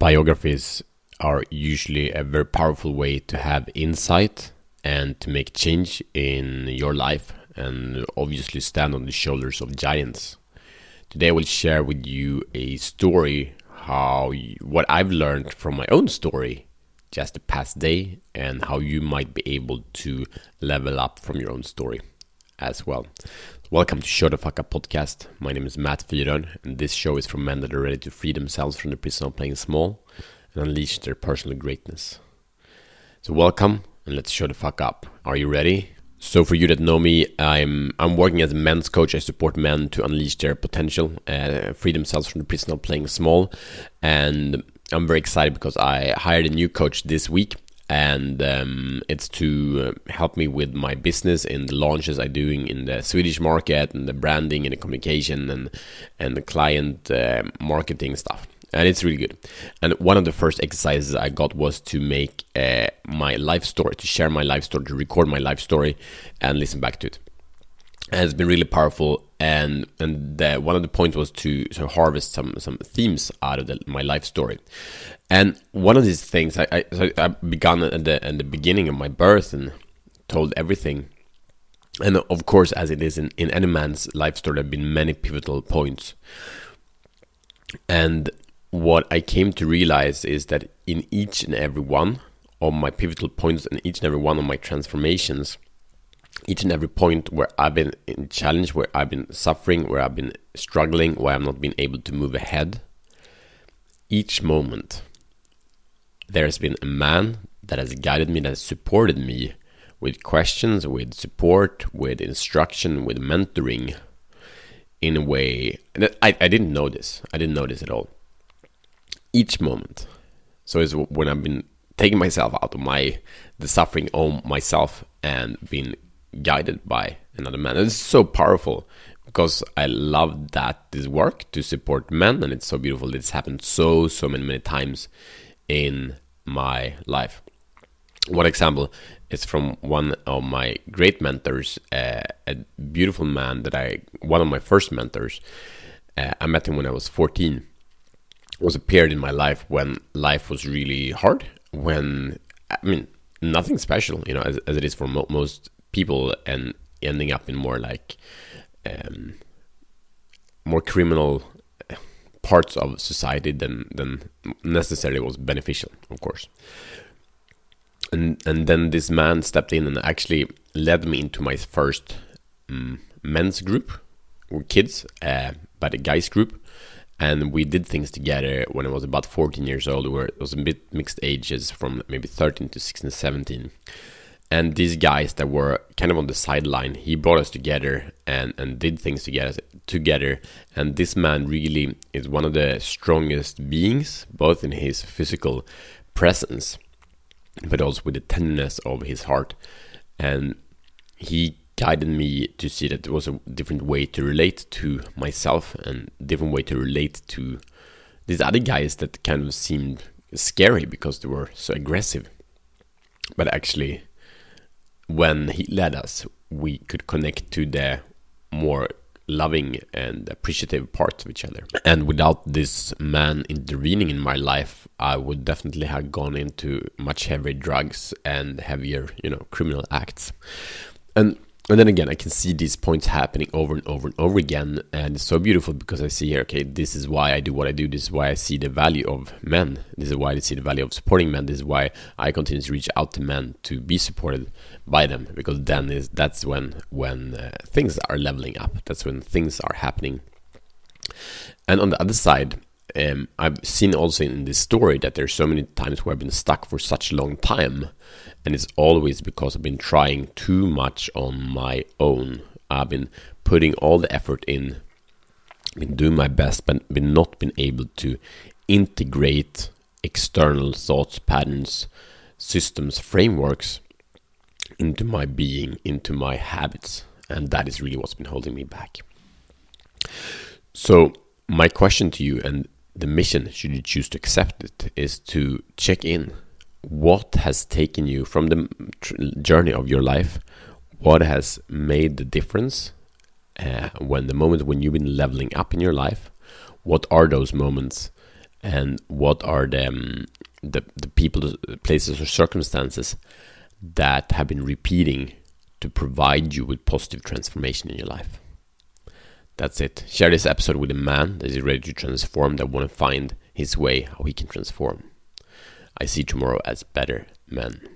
biographies are usually a very powerful way to have insight and to make change in your life and obviously stand on the shoulders of giants. Today I will share with you a story how what I've learned from my own story just the past day and how you might be able to level up from your own story as well. Welcome to Show the Fuck Up podcast. My name is Matt Fyron, and this show is for men that are ready to free themselves from the prison of playing small and unleash their personal greatness. So, welcome, and let's show the fuck up. Are you ready? So, for you that know me, I'm I'm working as a men's coach. I support men to unleash their potential, uh, free themselves from the prison of playing small, and I'm very excited because I hired a new coach this week and um, it's to uh, help me with my business in the launches I'm doing in the Swedish market and the branding and the communication and and the client uh, marketing stuff. And it's really good. And one of the first exercises I got was to make uh, my life story, to share my life story, to record my life story, and listen back to it. And it's been really powerful. And and the, one of the points was to, to harvest some some themes out of the, my life story. And one of these things, I, I, so I began at the, at the beginning of my birth and told everything. And of course, as it is in, in any man's life story, there have been many pivotal points. And what I came to realize is that in each and every one of my pivotal points and each and every one of my transformations, each and every point where I've been in challenge, where I've been suffering, where I've been struggling, where I've not been able to move ahead, each moment there's been a man that has guided me, that has supported me with questions, with support, with instruction, with mentoring in a way that I, I didn't know this. I didn't know this at all. Each moment. So it's when I've been taking myself out of my the suffering on myself and being guided by another man. It's so powerful because I love that this work to support men and it's so beautiful. It's happened so so many many times in my life. One example is from one of my great mentors, uh, a beautiful man that I, one of my first mentors. Uh, I met him when I was 14. It was a period in my life when life was really hard. When I mean, nothing special, you know, as, as it is for mo- most people, and ending up in more like um, more criminal parts of society than than necessarily was beneficial, of course. And and then this man stepped in and actually led me into my first um, men's group, with kids, uh, but a guys group, and we did things together when I was about 14 years old. Where it was a bit mixed ages, from maybe 13 to 16, 17 and these guys that were kind of on the sideline he brought us together and and did things together together. And this man really is one of the strongest beings both in his physical presence but also with the tenderness of his heart. And he guided me to see that there was a different way to relate to myself and different way to relate to these other guys that kind of seemed scary because they were so aggressive. But actually when he led us, we could connect to the more loving and appreciative parts of each other. And without this man intervening in my life, I would definitely have gone into much heavier drugs and heavier, you know, criminal acts. And and then again, I can see these points happening over and over and over again, and it's so beautiful because I see here, okay, this is why I do what I do. This is why I see the value of men. This is why I see the value of supporting men. This is why I continue to reach out to men to be supported by them, because then is that's when when uh, things are leveling up. That's when things are happening. And on the other side, um, I've seen also in this story that there's so many times where I've been stuck for such a long time, and it's always because I've been trying too much on my own. I've been putting all the effort in, been doing my best, but been not been able to integrate external thoughts, patterns, systems, frameworks into my being, into my habits, and that is really what's been holding me back. So my question to you and the mission, should you choose to accept it, is to check in. What has taken you from the journey of your life? What has made the difference uh, when the moment when you've been leveling up in your life? What are those moments? and what are the um, the, the people, places, or circumstances that have been repeating to provide you with positive transformation in your life. That's it. Share this episode with a man that is ready to transform, that want to find his way how he can transform. I see tomorrow as better men.